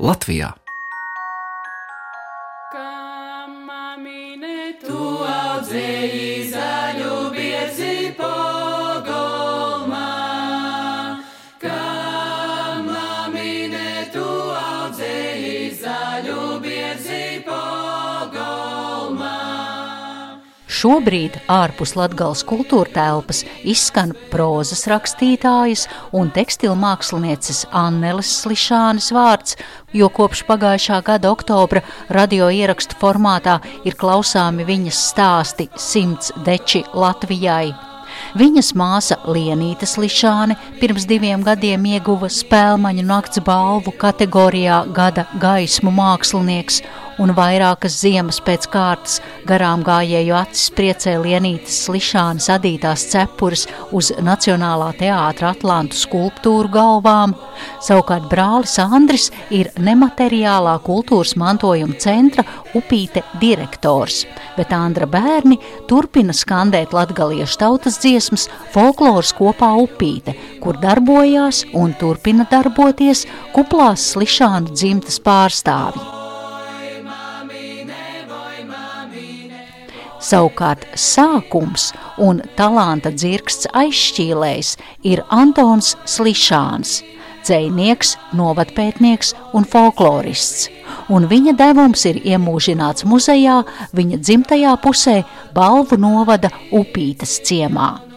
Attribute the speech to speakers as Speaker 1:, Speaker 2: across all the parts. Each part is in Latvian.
Speaker 1: vietu lietas Latvijā.
Speaker 2: Tu audzēji
Speaker 3: Šobrīd ārpus Latgales kultūra telpas izskan prozas rakstītājas un tekstilmākslinieces Anneles Slišānes vārds, jo kopš pagājušā gada oktobra radio ierakstu formātā ir klausāmi viņas stāsti simts deči Latvijai. Viņas māsa Lienīta Slišāne pirms diviem gadiem ieguva spēlmaņu nakts balvu kategorijā Gada gaismu mākslinieks, un vairākas ziemas pēc kārtas garām gājēju acis priecē Lienītas Slišānas adītās cepures uz Nacionālā teātra Atlantu skulptūru galvām. Savukārt brālis Andris ir nemateriālā kultūras mantojuma centra upīte direktors, bet Andra bērni turpina skandēt latgaliešu tautas dziesmas folkloras kopā upīte, kur darbojās un turpina darboties kuplās Slišānu dzimtas pārstāvji. Savukārt sākums un talanta dzirksts aizšķīlējs ir Antons Slišāns, dzējnieks, novadpētnieks un folklorists, un viņa devums ir iemūžināts muzejā viņa dzimtajā pusē Balvu novada Upītas ciemā.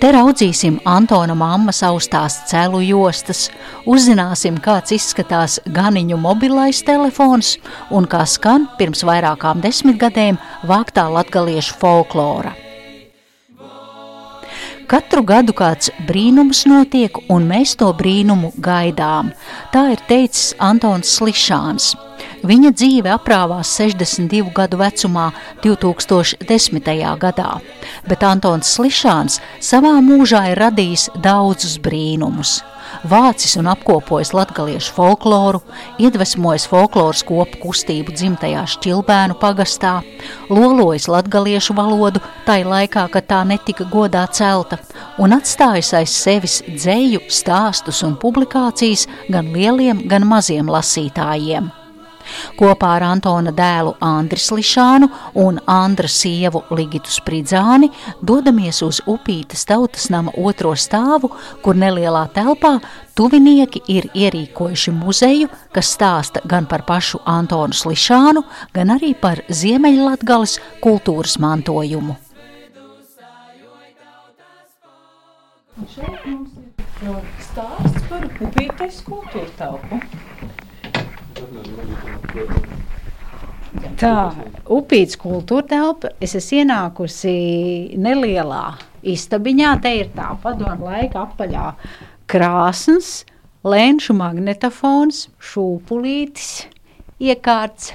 Speaker 3: Te raudzīsim Antona mammas austās celu jostas, uzzināsim, kāds izskatās ganiņu mobilais telefons un kā skan pirms vairākām desmitgadēm vāktā latgaliešu folklora. Katru gadu kāds brīnums notiek, un mēs to brīnumu gaidām. Tā ir teicis Antons Slišāns. Viņa dzīve aprāvās 62 gadu vecumā 2010. gadā, bet Antons Slišāns savā mūžā ir radījis daudzus brīnumus. Vācis un apkopojis latgaliešu folkloru, iedvesmojis folkloras kopu kustību dzimtajā šķilbēnu pagastā, lolojis latgaliešu valodu tai laikā, kad tā netika godā celta, un atstājis aiz sevis dzēju, stāstus un publikācijas gan lieliem, gan maziem lasītājiem. Kopā ar Antona dēlu Andris Lišānu un Andra sievu Ligitu Spridzāni dodamies uz Upītas tautas nama otro stāvu, kur nelielā telpā tuvinieki ir ierīkojuši muzeju, kas stāsta gan par pašu Antonu Slišānu, gan arī par Ziemeļlatgales kultūras mantojumu.
Speaker 4: Un šeit mums ir stāsts par Upītes kultūra telpu.
Speaker 5: Tā, upīts kultūra telpa. Es esmu ienākusi nelielā istabiņā. Te ir tā padomu laika apaļā krāsns, lēnšu magnetofons, šūpulītis, iekārts.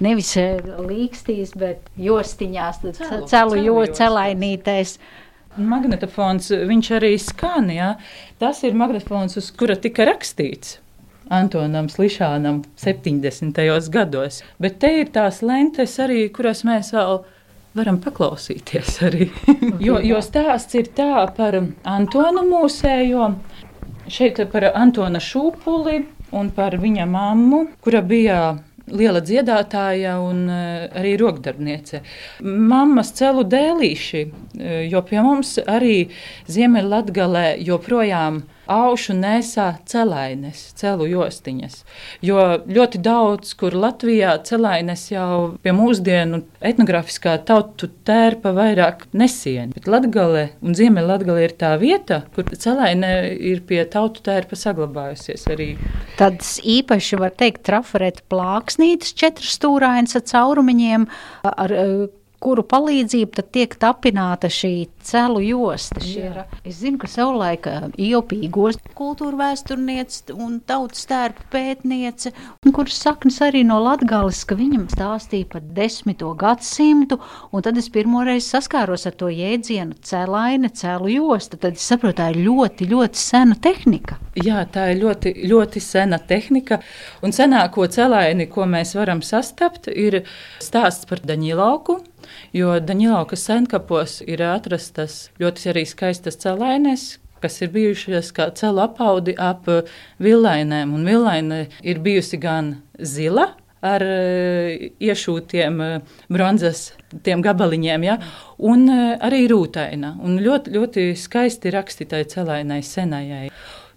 Speaker 5: Nevis eh, līkstīs, bet jostiņās,
Speaker 4: Celu-
Speaker 5: celu jo,
Speaker 4: celu
Speaker 5: celainītais.
Speaker 4: Magnetofons, viņš arī skan, jā. Tas ir magnetofons, uz kura tika rakstīts. Antonam Slišanam 70. gados. Bet te ir tās lentes arī, kuras mēs vēl varam paklausīties. Jo, jo stāsts ir tā par Antonu mūsējo, šeit par Antona Šūpuli un par viņa mammu, kura bija liela dziedātāja un eh, arī rokdarbniece. Mammas celu dēlīši, eh, jo pie mums arī Ziemeļlatgalē joprojām aušu nesā celaines, celu jostiņas. Jo ļoti daudz, kur Latvijā celaines jau pie mūsdienu etnografiskā tautu tērpa vairāk nesien. Bet Latgale un Ziemeļlatgale ir tā vieta, kur celaine ir pie tautu tērpa saglabājusies arī.
Speaker 5: Tāds īpaši var teikt trafareta plāksnītes, četras stūrainas ar caurumiņiem, ar eh, kuru palīdzību tad tiek tapināta šī celu josta. Šie, es zinu, ka savulaik iopīgos kultūra vēsturniece un tautas tērpa pētniece, kuras saknes arī no Latgales, ka viņam stāstīja par desmito gadsimtu, un tad es pirmoreiz saskāros ar to jēdzienu celaine, celu josta, tad es saprotu, tā ir ļoti, ļoti sena tehnika.
Speaker 4: Jā, tā ir ļoti, ļoti sena tehnika. Un senāko celaini, ko mēs varam sastapt, ir stāsts par Daņilauku. Jo Daņilaukas senkapos ir atrastas ļoti arī skaistas celaines, kas ir bijušas kā celu apaudi ap villainēm. Un villaine ir bijusi gan zila, ar iešūtiem bronzas gabaliņiem, ja? un arī rūtaina. Un ļoti, ļoti skaisti rakstītai celainai senajai.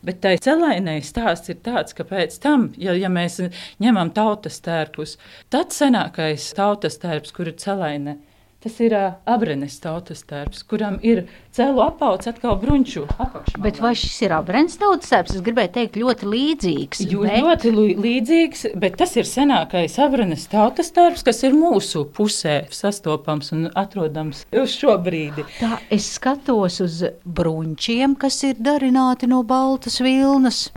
Speaker 4: Bet tai celainai stāsts ir tāds, ka pēc tam, ja, ja mēs ņemam tautas tērpus, tad senākais tautas tērps, kur ir celainai, Tas ir uh, abrenes tautas tērps, kuram ir cēlu apauts atkal bruņķu apakšā.
Speaker 3: Bet vai šis ir abrenes tautas tērps? Es gribēju teikt ļoti līdzīgs.
Speaker 4: Jū, bet... Ļoti līdzīgs, bet tas ir senākais abrenes tautas tērps, kas ir mūsu pusē sastopams un atrodams uz šo brīdi.
Speaker 3: Tā es skatos uz bruņķiem, kas ir darināti no baltas vilnas.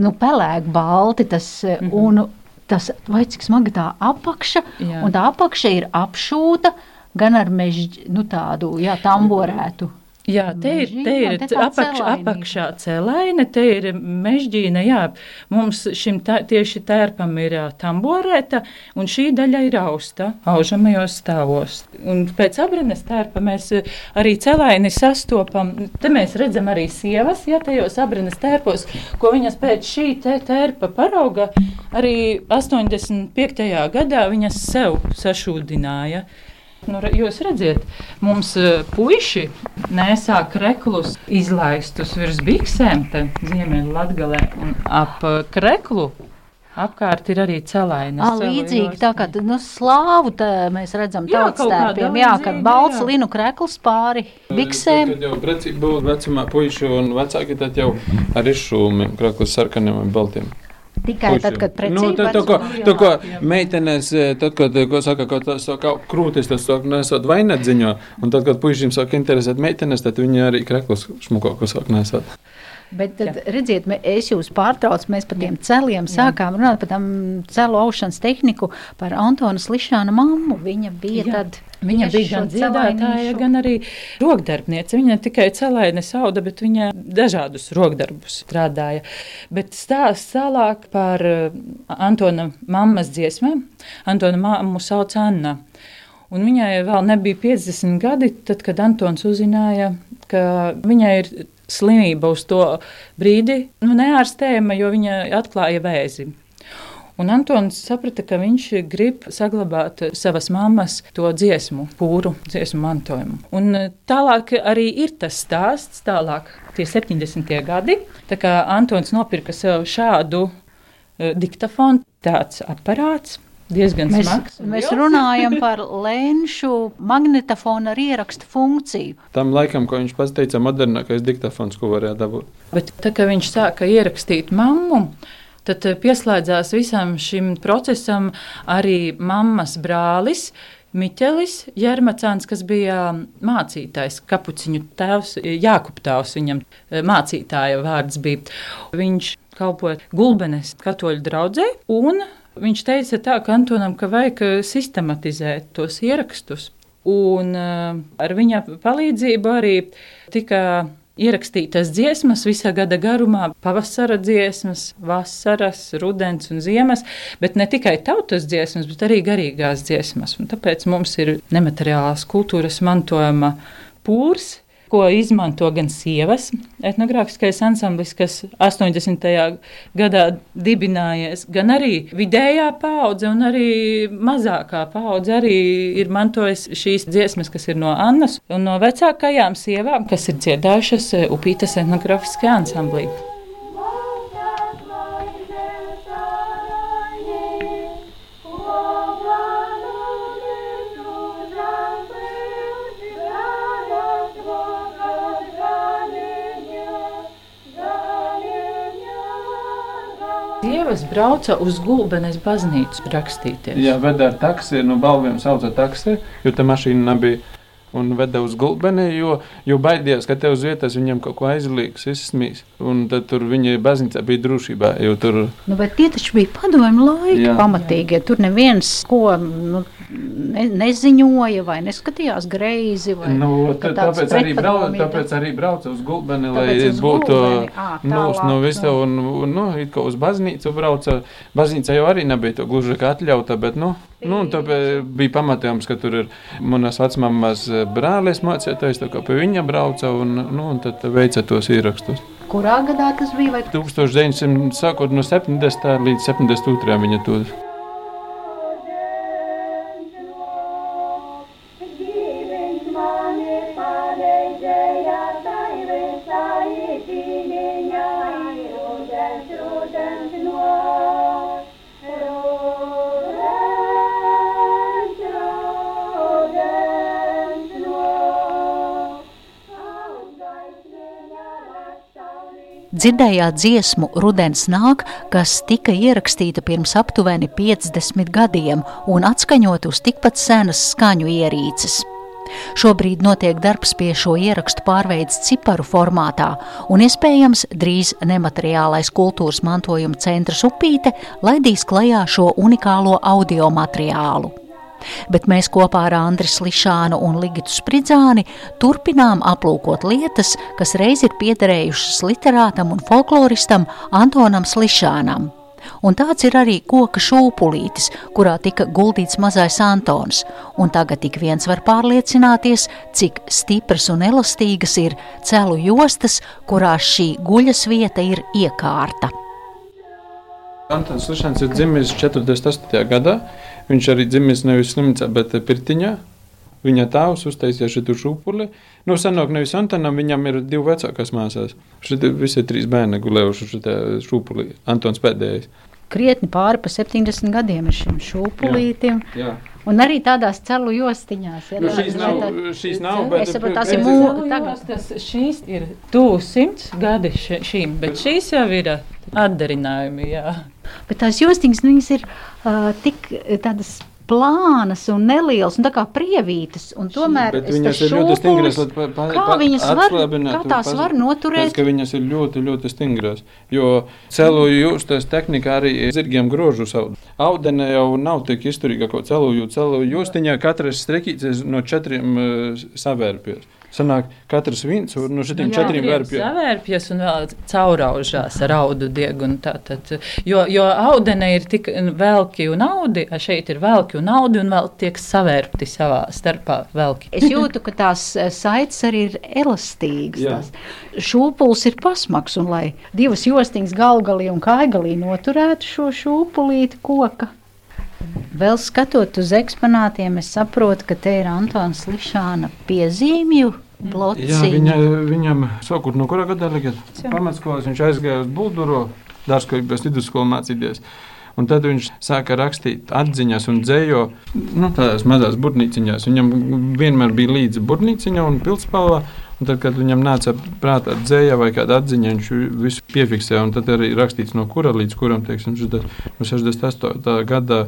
Speaker 3: Nu, pelēk balti tas, mm -hmm. un tas, vai cik smaga tā apakša, jā. un tā apakša ir apšūta gan ar mežģi, nu tādu, jā, tamborētu.
Speaker 4: Jā, te ir, te ir apakš, apakšā celaine, te ir mežģīna. Jā, mums šim tā, tieši tērpam ir tamborēta, un šī daļa ir austa aužamajos stāvos. Un pēc abrenes tērpa mēs arī celaini sastopam. Te mēs redzam arī sievas, ja tajos abrenes tērpos, ko viņas pēc šī te tērpa parauga, arī 85. gadā viņas sev sašūdināja. Nu, jūs redzat, mums uh, puiši nesā kreklus izlaistus virs biksēm, Ziemeļvidgalē, un ap uh, kreklu Apkārt ir arī.
Speaker 3: Ah, līdzīgi tā kā nu, slāvu mēs redzam tautstērpiem, jā, kad balts jā. linu krekls pāri biksēm.
Speaker 6: Kad jau precīzi būs vecumā puiši un vecāki, tad jau ar izšūmi krekls sarkaniem un baltiem.
Speaker 3: Tikai Puši. tad, kad precīzi nu,
Speaker 6: tad, to, ko, to, ko meitenes, eh, tad, kad ko saka, ka tas saka, krūtis, tas saka, nesot vainagdziņo, un tad, kad puišiem sāk interesēt meitenes, tad viņi arī kreklus šmuko, ko saka, nesot.
Speaker 3: Bet tad, redziet, es jūs pārtraucu, mēs par tiem celiem sākām runāt par tām celu aušanas tehniku, par Antonas Lišāna mammu. Viņa bija Jā. tad.
Speaker 4: Viņa bija gan dziedātāja, gan arī rokdarbniece. Viņa ne tikai celēja sauda, bet viņa dažādus rokdarbus strādāja. Bet stāsts tālāk par uh, Antona mammas dziesmām. Antona mammu sauc Anna. Un viņai vēl nebija 50 gadi, tad, kad Antons uzzināja, ka viņai ir slimība uz to brīdi nu, neārstējama, jo viņa atklāja vēzi. Un Antons saprata, ka viņš grib saglabāt savas mammas to dziesmu, pūru dziesmu mantojumu. Un eh, tālāk arī ir tas stāsts, tālāk tie 70. gadi. Tā kā Antons nopirka sev šādu uh, diktafonu, tāds aparāts, diezgan
Speaker 3: mēs,
Speaker 4: smags.
Speaker 3: Mēs runājam par lēnšu magnetofonu ar ierakstu funkciju.
Speaker 6: Tam laikam, ko viņš pats teica, modernākais diktafons, ko varēja dabūt.
Speaker 4: Bet tā kā viņš sāka ierakstīt mammu, tad eh, pieslēdzās visam šim procesam arī mammas brālis. Miķelis Jermacāns, kas bija mācītājs, kapuciņu tēvs, Jākuptāvs, viņam eh, mācītāja vārds bija. Viņš kalpoja Gulbenes katoļu draudzē un Viņš teica, tā, ka Antonam ka vajag eh, sistematizēt tos ierakstus. Un ar viņa palīdzību arī tika ierakstītas dziesmas visā gada garumā, pavasara dziesmas, vasaras, rudens un ziemas, bet ne tikai tautas dziesmas, bet arī garīgās dziesmas. Un tāpēc mums ir nemateriālās kultūras mantojuma pūrs ko izmanto gan sievas etnogrāfiskais ansamblis, kas 80. gadā dibinājies, gan arī vidējā paudze un arī mazākā paudze arī ir mantojis šīs dziesmas, kas ir no Annas un no vecākajām sievām, kas ir dziedājušas Upītas etnogrāfiskajā ansamblī. Sievas brauca uz Gulbenes baznīcu rakstīties.
Speaker 6: Jā, veda ar taksi, no balviem sauca taksi, jo tā mašīna nebija. Un veda uz gulbeni, jo, jo baidījās, ka te uz vietas viņam kaut ko aizlīgs, izsmīs. Un tad tur viņa baznīca bija drošībā. Tur...
Speaker 3: Nu, bet tie taču bija padomju laiki jā. pamatīgi. Ja tur neviens ko nu,
Speaker 5: ne, neziņoja vai neskatījās greizi. Vai,
Speaker 6: Nu, tā, tāpēc, arī brau,
Speaker 5: pretpadomīgi,
Speaker 6: tāpēc arī braucu uz gulbeni, lai
Speaker 5: Tāpēc uz
Speaker 6: būtu
Speaker 5: tālāk,
Speaker 6: no visa, un, un, nu, it kā uz baznīcu brauca. Baznīca jau arī nebija to gluži kā atļauta, bet, nu, nu tāpēc bija pamatījums, ka tur ir manas vecmammas brālis mācītājs, tā kā pie viņa brauca, un, nu, un tad veica tos ierakstus.
Speaker 5: Kurā gadā tas bija? Vai
Speaker 6: 1900, sākot no 70. līdz 72. viņa to
Speaker 3: Dzirdējāt dziesmu Rudens nāk, kas tika ierakstīta pirms aptuveni 50 gadiem un atskaņot uz tikpat senas skaņu ierīces. Šobrīd notiek darbs pie šo ierakstu pārveids ciparu formātā, un iespējams drīz nemateriālais kultūras mantojuma centrs Upīte laidīs klajā šo unikālo audio materiālu bet mēs kopā ar Andriu Slišānu un Ligitu Spridzāni turpinām aplūkot lietas, kas reiz ir piederējušas literātam un folkloristam Antonam Slišānam. Un tāds ir arī koka šūpulītis, kurā tika guldīts mazais Antons, un tagad ik viens var pārliecināties, cik stipras un elastīgas ir celu jostas, kurās šī guļas vieta ir iekārta.
Speaker 6: Antons Lišans ir dzimis 48. gadā. Viņš arī dzimis nevis slimnīcā, bet Pirtiņā. Viņa tēvs uztaisīja šo šūpuli. Nu, senāk nevis Antonam, viņam ir divi vecākās māsās. Šeit visi trīs bērni gulējuši šo šūpuli. Antons pēdējais.
Speaker 5: krietni pāri pa 70 gadiem ir šim šūpulītim?
Speaker 6: Jā.
Speaker 5: Un arī tādās celu jostiņās. Ja,
Speaker 6: Nu, šīs nav,
Speaker 5: tā-
Speaker 6: šīs nav, bet
Speaker 5: Es saprotu, tās ir
Speaker 6: bet-
Speaker 5: mū-
Speaker 4: Tagad tas šīs ir tuvu simts gadi šīm, bet šīs jau ir atdarinājumi. Jā.
Speaker 5: Bet tās jostiņas, nu, viņas ir uh, tik eh, tādas plānas un nelielas, un tā kā prievītas. Un tomēr es
Speaker 6: viņas
Speaker 5: tas
Speaker 6: ir ļoti stingras.
Speaker 5: šūpulis-
Speaker 6: pa- pa-
Speaker 5: Kā viņas var, kā tās var noturēt?
Speaker 6: Ka viņas ir ļoti, ļoti stingras. Jo celu jūstas tehnika arī zirgiem grožu savu. Audene jau nav tik izturīga celu jūtas. Celu jūstiņā katrs strekīts no četriem uh, savērpjos. Sanāk, katrs viens no šitiem četriem vērpjiem.
Speaker 4: Savērpjas un vēl cauraužās ar audu diegu. un tā tad, Jo, jo audene ir tik velki un audi, a šeit ir velki un audi un vēl tiek savērpti savā starpā velki.
Speaker 5: Es jūtu, ka tās eh, saites arī ir elastīgas. Šūpulis ir pasmags, un lai divas jostiņas galgalī un kaigalī noturētu šo šūpulīti koka. Vēl skatot uz eksponātiem, es saprotu, ka te ir Antons Lišāna piezīmju
Speaker 6: Jā,
Speaker 5: blociņa.
Speaker 6: viņa, viņam sākot no kura gada tagad? Pamatskolas viņš aizgāja uz Bulduro, dārzkojības vidusskolu mācīties. Un tad viņš sāka rakstīt atziņas un dzējo nu, tādās mazās burbuļsaktas. Viņam vienmēr bija līdzi burbuļsakta un pilspalva. Un tad, kad viņam nāca prātā dzēja vai kāda atziņa, viņš visu piefiksēja. Tad arī rakstīts, no kura līdz kuram, teiksim, šitā, no 68. gada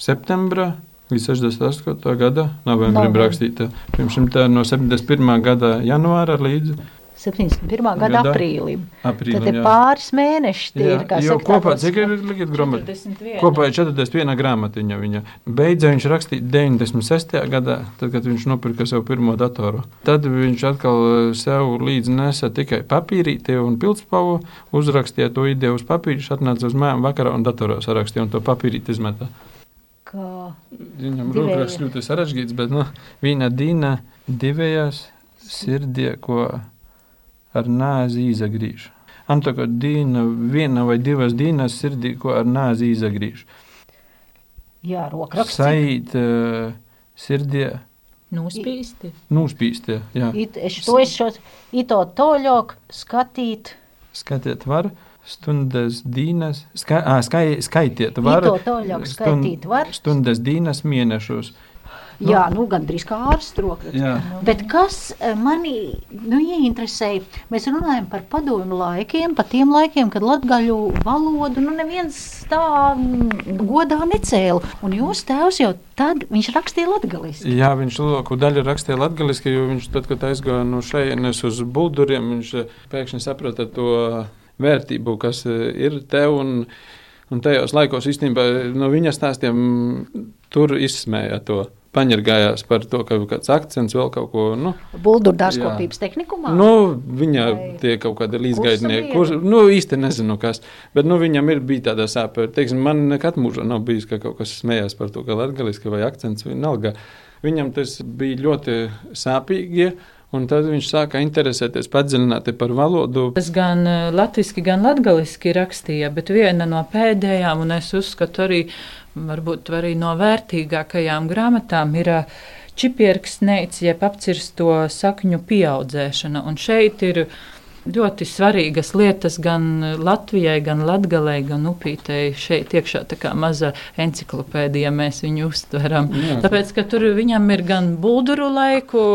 Speaker 6: septembra līdz 68. gada novembrim rakstīta. Pirms tam tā no 71. gada janvāra līdz
Speaker 5: 71. gada
Speaker 6: Gadā.
Speaker 5: aprīlim.
Speaker 6: aprīlim.
Speaker 5: Tad ir
Speaker 6: jā.
Speaker 5: pāris mēneši.
Speaker 6: Jā,
Speaker 5: ir,
Speaker 6: jo
Speaker 5: saka,
Speaker 6: kopā cik ir likt grāmatā?
Speaker 4: 41.
Speaker 6: Kopā ir 41 grāmatiņa. Viņa beidza viņš rakstīt 96. gadā, tad, kad viņš nopirka sev pirmo datoru. Tad viņš atkal eh, sev līdzi nesa tikai papīrīti un pildspalvu, uzrakstīja to ideju uz papīra, atnāca uz mājām vakarā un datorā sarakstīja un to papīrīti izmeta. Viņam rūpēs ļoti sarežģīts, bet nu, viņa dīna divējās sirdie, ko ar nāzi izagrīž. Antaka dīna viena vai divas dīnas sirdī, ko ar nāzi izagrīž.
Speaker 5: Jā, rokraksts.
Speaker 6: Saīt uh, sirdie
Speaker 4: Nospīsti.
Speaker 6: nūspīstie. Jā.
Speaker 5: It, es to es šo ito toļok skatīt.
Speaker 6: Skatiet var. Stundas dīnas, ska, ā, skai, skaitiet, var.
Speaker 5: Skaitīt var.
Speaker 6: Stundas dīnas mēnešus.
Speaker 5: Jā, nu gandrīz kā.
Speaker 6: Jā.
Speaker 5: Bet kas manī nu, ieinteresēja, mēs runājam par padomu laikiem, par tiem laikiem, kad latgaļu valodu nu, neviens tā godā necēla. Un jūs tēvs jau tad, viņš rakstīja latgaliski.
Speaker 6: Jā, viņš lielāko daļu rakstīja latviešu, jo viņš tad, kad aizgāja no šejienes uz bulduriem, viņš pēkšņi saprata to vērtību, kas eh, ir te. Un, un tajos laikos īstenībā no viņa stāstiem tur izsmēja to. Paņirgājās par to, ka kāds akcents vēl kaut ko. Nu,
Speaker 5: Buldur dārzkopības tehnikumā?
Speaker 6: Nu, viņa
Speaker 5: Vai
Speaker 6: tie kaut kādi līdzgaitnieki, kurš, nu, īsti nezinu, kas, bet, nu, viņam ir bija tāda sāpe. Teiksim, man nekad mūžā nav bijis, ka kaut kas smējās par to, ka latgaliski vai akcents vienalga. Viņam tas bija ļoti sāpīgi. Un tad viņš sāka interesēties padziļināti par valodu.
Speaker 4: Tas gan latviešu, gan latviešu rakstīja, bet viena no pēdējām, un es uzskatu arī, varbūt arī no vērtīgākajām grāmatām, ir čipierksneicis, jeb apcirsto sakņu pieaudzēšana. Un šeit ir ļoti svarīgas lietas gan Latvijai, gan Latvijai, gan Upītei. Šeit iekšā tā kā maza enciklopēdija mēs viņu uztveram.
Speaker 6: Jā.
Speaker 4: Tāpēc, ka tur viņam ir gan bulduru laiku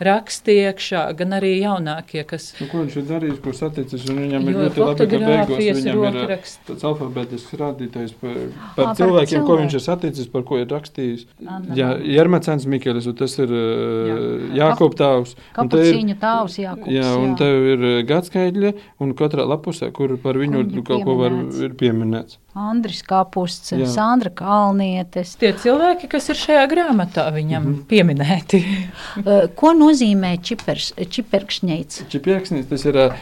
Speaker 4: raksti iekšā, gan arī jaunākie, kas
Speaker 6: Nu, ko viņš ir darījis, ko saticis? un Viņam ir ļoti labi, ka beigās viņam ir tāds alfabētisks rādītājs par, par
Speaker 5: par
Speaker 6: cilvēkiem, ko
Speaker 5: cilvēku.
Speaker 6: viņš ir saticis, par ko ir rakstījis.
Speaker 5: Anna
Speaker 6: Jā. Jermacens Mikelis, un tas ir uh, Jākop Tāvs.
Speaker 5: Kapucīņu tāvs Jākups.
Speaker 6: Jā, un tev ir gadskaidļi, un katrā lapusē, kur par viņu
Speaker 5: Viņu
Speaker 6: kaut ko var ir pieminēts.
Speaker 5: Andris Kapusts,
Speaker 6: Jā.
Speaker 5: Sandra Kalnietes.
Speaker 4: tie cilvēki, kas ir šajā grāmatā, viņam mm -hmm. pieminēti.
Speaker 5: Uh, Ko nozīmē čipers, čiperkšņeic?
Speaker 6: Čipieksnis, tas ir uh,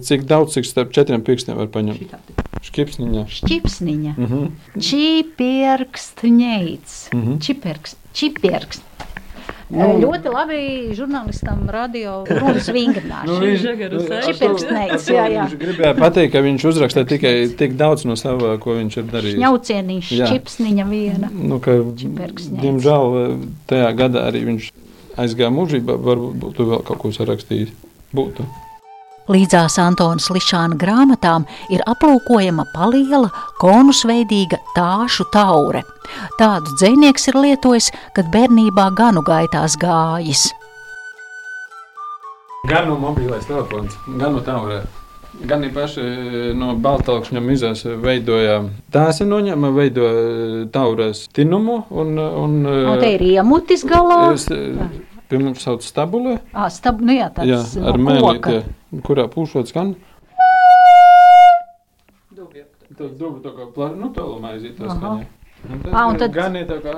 Speaker 6: cik daudz, cik starp četriem pirkstiem var paņemt. Škipsniņā.
Speaker 5: Šķipsniņa.
Speaker 6: Mm -hmm.
Speaker 5: Čipierkstņeic.
Speaker 6: Mhm.
Speaker 5: Čipierkst. Čipierkst.
Speaker 6: Nu.
Speaker 5: Nu, ļoti labi žurnālistam radio runas vingrināšana.
Speaker 6: Nu, ar to
Speaker 5: jā, jā.
Speaker 6: Viņš gribēja pateikt, ka viņš uzraksta tikai tik daudz no sava, ko viņš ir darījis.
Speaker 5: Ņaucienīša,
Speaker 6: Jā.
Speaker 5: čipsniņa viena.
Speaker 6: Nu, ka, diemžēl tajā gadā arī viņš aizgāja mūžībā. Varbūt būtu vēl kaut ko sarakstījis. Būtu.
Speaker 3: Līdzās Antonas Lišāna grāmatām ir aplūkojama paliela, konusveidīga tāšu taure. Tādu dzēnieks ir lietojis, kad bērnībā ganu gaitās gājis.
Speaker 6: Gan no mobilais telefons, gan no taurē. Gan arī paši no baltākšņa mizas veidoja tās noņēma, veidoja taurēs tinumu un, un,
Speaker 5: Un te ir iemutis galā.
Speaker 6: es, pie mums sauc stabulē.
Speaker 5: Ā, stab, nu jā,
Speaker 6: Jā,
Speaker 5: tāds
Speaker 6: ar
Speaker 5: no
Speaker 6: mēlīti, kurā pūšot skan. Tas dubu tā kā plā, nu tālumā aiziet tas
Speaker 5: Aha.
Speaker 6: skaņā. Un tad,
Speaker 5: Ā, un tad
Speaker 6: gan ir tā kā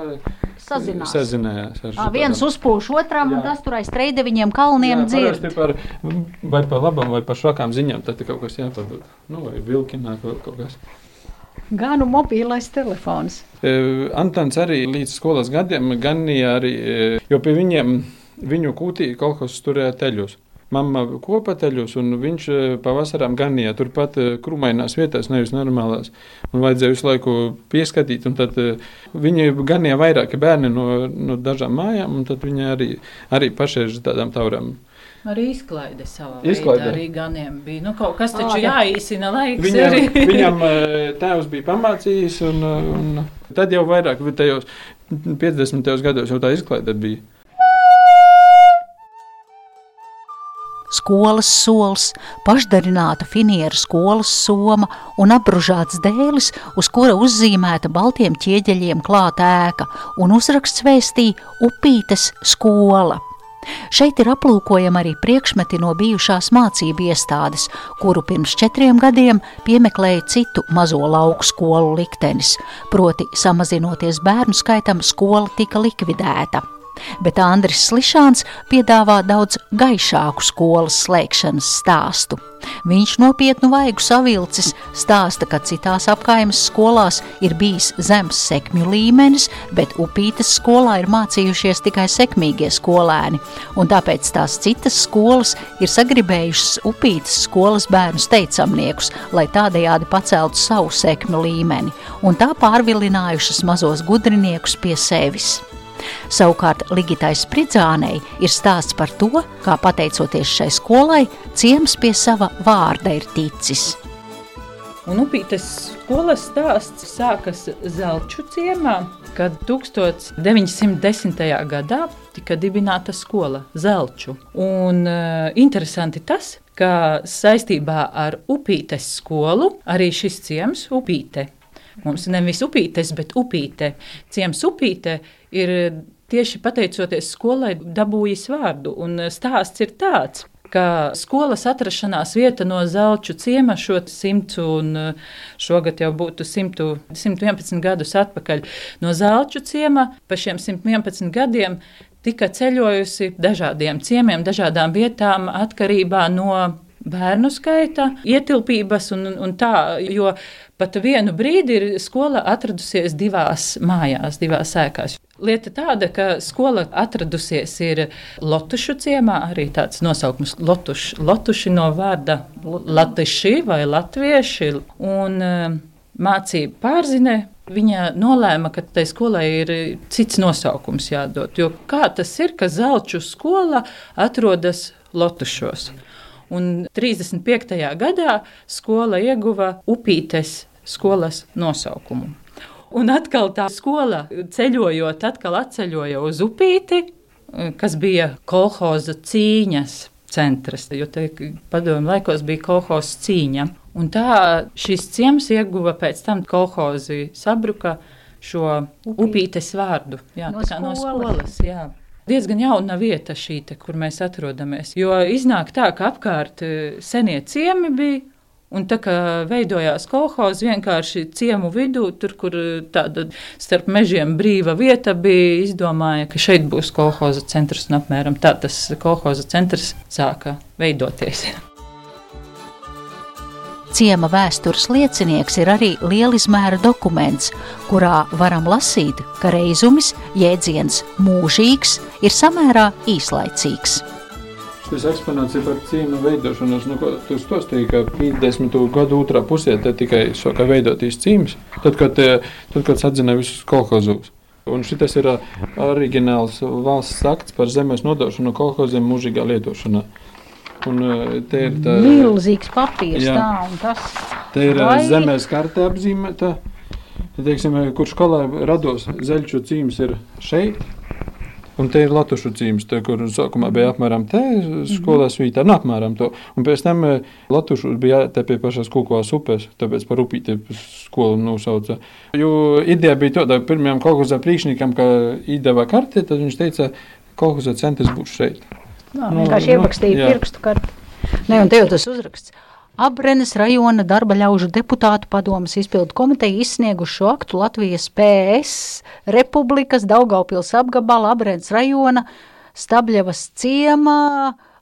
Speaker 5: Sazinās.
Speaker 6: sazinājās. ar
Speaker 5: Ā, viens uzpūš otram, un
Speaker 6: Jā.
Speaker 5: tas tur aiz treideviņiem kalniem
Speaker 6: Jā,
Speaker 5: dzird.
Speaker 6: Par, vai par labam, vai par švakām ziņām, tad ir kaut kas jāpadod. Nu, vai vilkināt, vai kaut kas.
Speaker 5: Ganu mobīlais telefons.
Speaker 6: E, Antons arī līdz skolas gadiem ganīja arī, jo pie viņiem viņu kūtī kaut kas turēja teļus. Mamma kopā teļus, un viņš e, pavasarām ganīja turpat e, krūmainās vietās, nevis normālās. Un vajadzēja visu laiku pieskatīt, un tad viņi ganīja vairāki bērni no, no dažām mājām, un tad viņi arī, arī ar tādām taurām.
Speaker 4: Arī izklaide savā
Speaker 6: Izklaide.
Speaker 4: veidā. Arī ganiem bija. Nu, kaut kas taču
Speaker 5: jā.
Speaker 4: jāīsina laiks.
Speaker 6: Viņam,
Speaker 4: arī.
Speaker 6: viņam tēvs bija pamācījis, un, un tad jau vairāk, bet tajos 50. gados jau tā izklaide bija.
Speaker 3: Skolas solis, pašdarināta finieru skolas soma un apbružāts dēlis, uz kura uzzīmēta baltiem ķieģeļiem klāta ēka un uzraksts vēstīja Upītes skola. Šeit ir aplūkojama arī priekšmeti no bijušās mācību iestādes, kuru pirms četriem gadiem piemeklēja citu mazo lauku skolu liktenis, proti samazinoties bērnu skaitam, skola tika likvidēta. Bet Andris Slišāns piedāvā daudz gaišāku skolas slēgšanas stāstu. Viņš nopietnu vaigu savilcis, stāsta, ka citās apkaimes skolās ir bijis zems sekmju līmenis, bet upītes skolā ir mācījušies tikai sekmīgie skolēni, un tāpēc tās citas skolas ir sagribējušas upītes skolas bērnu teicamniekus, lai tādējādi paceltu savu sekmju līmeni, un tā pārvilinājušas mazos gudriniekus pie sevis. Savukārt Ligitai Spridzānei ir stāsts par to, kā pateicoties šai skolai, ciems pie sava vārda ir ticis.
Speaker 4: Un upītes skolas stāsts sākas Zelču ciemā, kad 1910. gadā tika dibināta skola Zelču. Un uh, interesanti tas, ka saistībā ar upītes skolu arī šis ciems upīte. Mums nevis upītes, bet upīte. Ciems upīte ir tieši pateicoties skolai dabūjis vārdu. Un stāsts ir tāds, ka skolas atrašanās vieta no Zelču ciema šo simtu un šogad jau būtu 100, 111 gadus atpakaļ no Zelču ciema pa šiem 111 gadiem tika ceļojusi dažādiem ciemiem, dažādām vietām atkarībā no bērnu skaita, ietilpības un, un tā, jo pat vienu brīdi ir skola atradusies divās mājās, divās ēkās. Lieta tāda, ka skola atradusies ir Lotušu ciemā, arī tāds nosaukums Lotuši, Lotuši no vārda latiši vai latvieši, un uh, mācību pārzine viņa nolēma, ka tai skolai ir cits nosaukums jādod. Jo kā tas ir, ka Zelču skola atrodas Lotušos? Un 35. gadā skola ieguva upītes skolas nosaukumu. Un atkal tā skola ceļojot, atkal atceļoja uz upīti, kas bija kolhoza cīņas centrs, jo te padomu laikos bija kolhoza cīņa. Un tā šis ciems ieguva pēc tam kolhozi sabruka šo upītes vārdu. Jā,
Speaker 5: no, skolas.
Speaker 4: no skolas. Jā diezgan jauna vieta šī, te, kur mēs atrodamies. Jo iznāk tā, ka apkārt e, senie ciemi bija. Un tā kā veidojās kolekcijas, vienkārši ciemu vidū, tur, kur e, tāda starp mežiem brīva vieta bija, izdomāja, ka šeit būs kolekcijas centrs. Un apmēram tā tas kolekcijas centrs sāka veidoties.
Speaker 3: Ciema vēstures liecinieks ir arī lielizmēra dokuments, kurā varam lasīt, ka reizumis jēdziens mūžīgs ir samērā īslaicīgs.
Speaker 6: Tas eksponāts ir par ciemu veidošanos. Nu, tu stostīji, ka 50. gadu otrā pusē tikai sāka veidotīs cīms, tad, kad, tad, kad atzina visus kolhozus. Un šis ir oriģināls valsts akts par zemes nodošanu kolhoziem mūžīgā lietošanā.
Speaker 5: Un te ir tā milzīgs papīrs, jā. tā un tas.
Speaker 6: Te ir vai... zemes karte apzīmēta. Teiksim, kurš skolā rados zeļķu cīms ir šeit. Un te ir Latvijas cīms, te, kur sākumā bija apmēram tā, skolās vītā, nu, apmēram to. Un pēc tam Latvijas bija te pie pašās Kūkovas upes, tāpēc par upīti skolu nosauca. Jo ideja bija tāda, pirmajam kolhozā priekšniekam, ka iedeva karti, tad viņš teica, kolhozā centrs būs šeit.
Speaker 5: Nā, nu, vienkārši nu, ierakstīja jā. pirkstu karti. Ne, un tev tas uzraksts. Abrenes rajona darba ļaužu deputātu padomas izpildu komiteja izsnieguši šo aktu Latvijas PS Republikas Daugaupils apgabala Abrenes rajona Stabļevas ciemā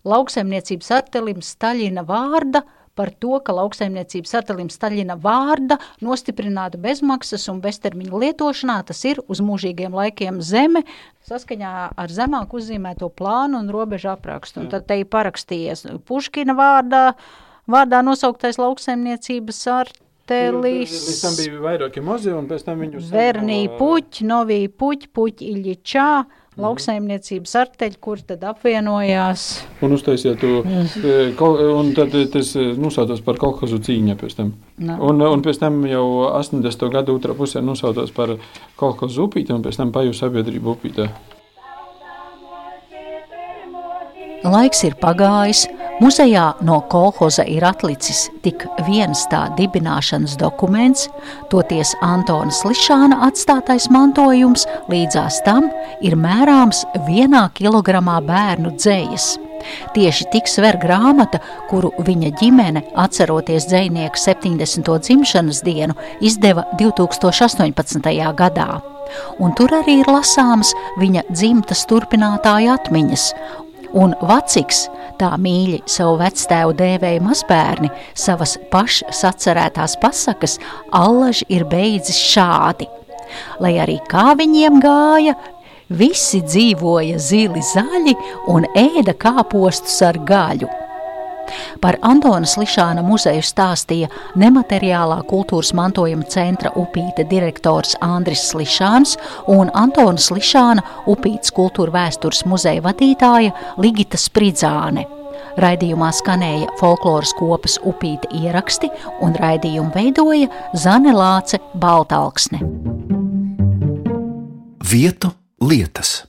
Speaker 5: lauksaimniecības atelim Staļina vārda – par to, ka lauksaimniecības satelīta Staļina vārda nostiprināta bezmaksas un beztermiņa lietošanā, tas ir uz mūžīgiem laikiem zeme, saskaņā ar zemāk uzzīmēto plānu un robežu aprakstu. Un tad te ir parakstījies Puškina vārdā, vārdā nosauktais lauksaimniecības ar Telis.
Speaker 6: Līdz tam bija vairāki mozi, un pēc tam viņu...
Speaker 5: Vernī puķi, novī puķi, puķi Iļičā, lauksaimniecības arteļi, kur tad apvienojās.
Speaker 6: Un uztaisīja to, e, un tad tas e, nosaucās par kolhozu cīņa pēc tam. No. Un, un pēc tam jau 80. gadu otrā pusē nosaucās par kolhozu upīti, un pēc tam paju sabiedrību upītē.
Speaker 3: Laiks ir pagājis, muzejā no kolhoza ir atlicis tik viens tā dibināšanas dokuments, toties Antona Slišāna atstātais mantojums līdzās tam ir mērāms vienā kilogramā bērnu dzējas. Tieši tik sver grāmata, kuru viņa ģimene, atceroties dzinieku 70. dzimšanas dienu, izdeva 2018. gadā. Un tur arī ir lasāmas viņa dzimtas turpinātāja atmiņas, un Vaciks, tā mīļi savu vectēvu dēvēja mazbērni, savas pašas atcerētās pasakas, allaži ir beidzis šādi. Lai arī kā viņiem gāja, visi dzīvoja zili zaļi un ēda kāpostus ar gaļu. Par Antona Slišāna muzeju stāstīja nemateriālā kultūras mantojuma centra upīte direktors Andris Slišāns un Antona Slišāna upītes kultūra vēstures muzeja vadītāja Ligita Spridzāne. Raidījumā skanēja folkloras kopas upīte ieraksti un raidījumu veidoja Zane Lāce Baltalksne.
Speaker 1: Vietu lietas.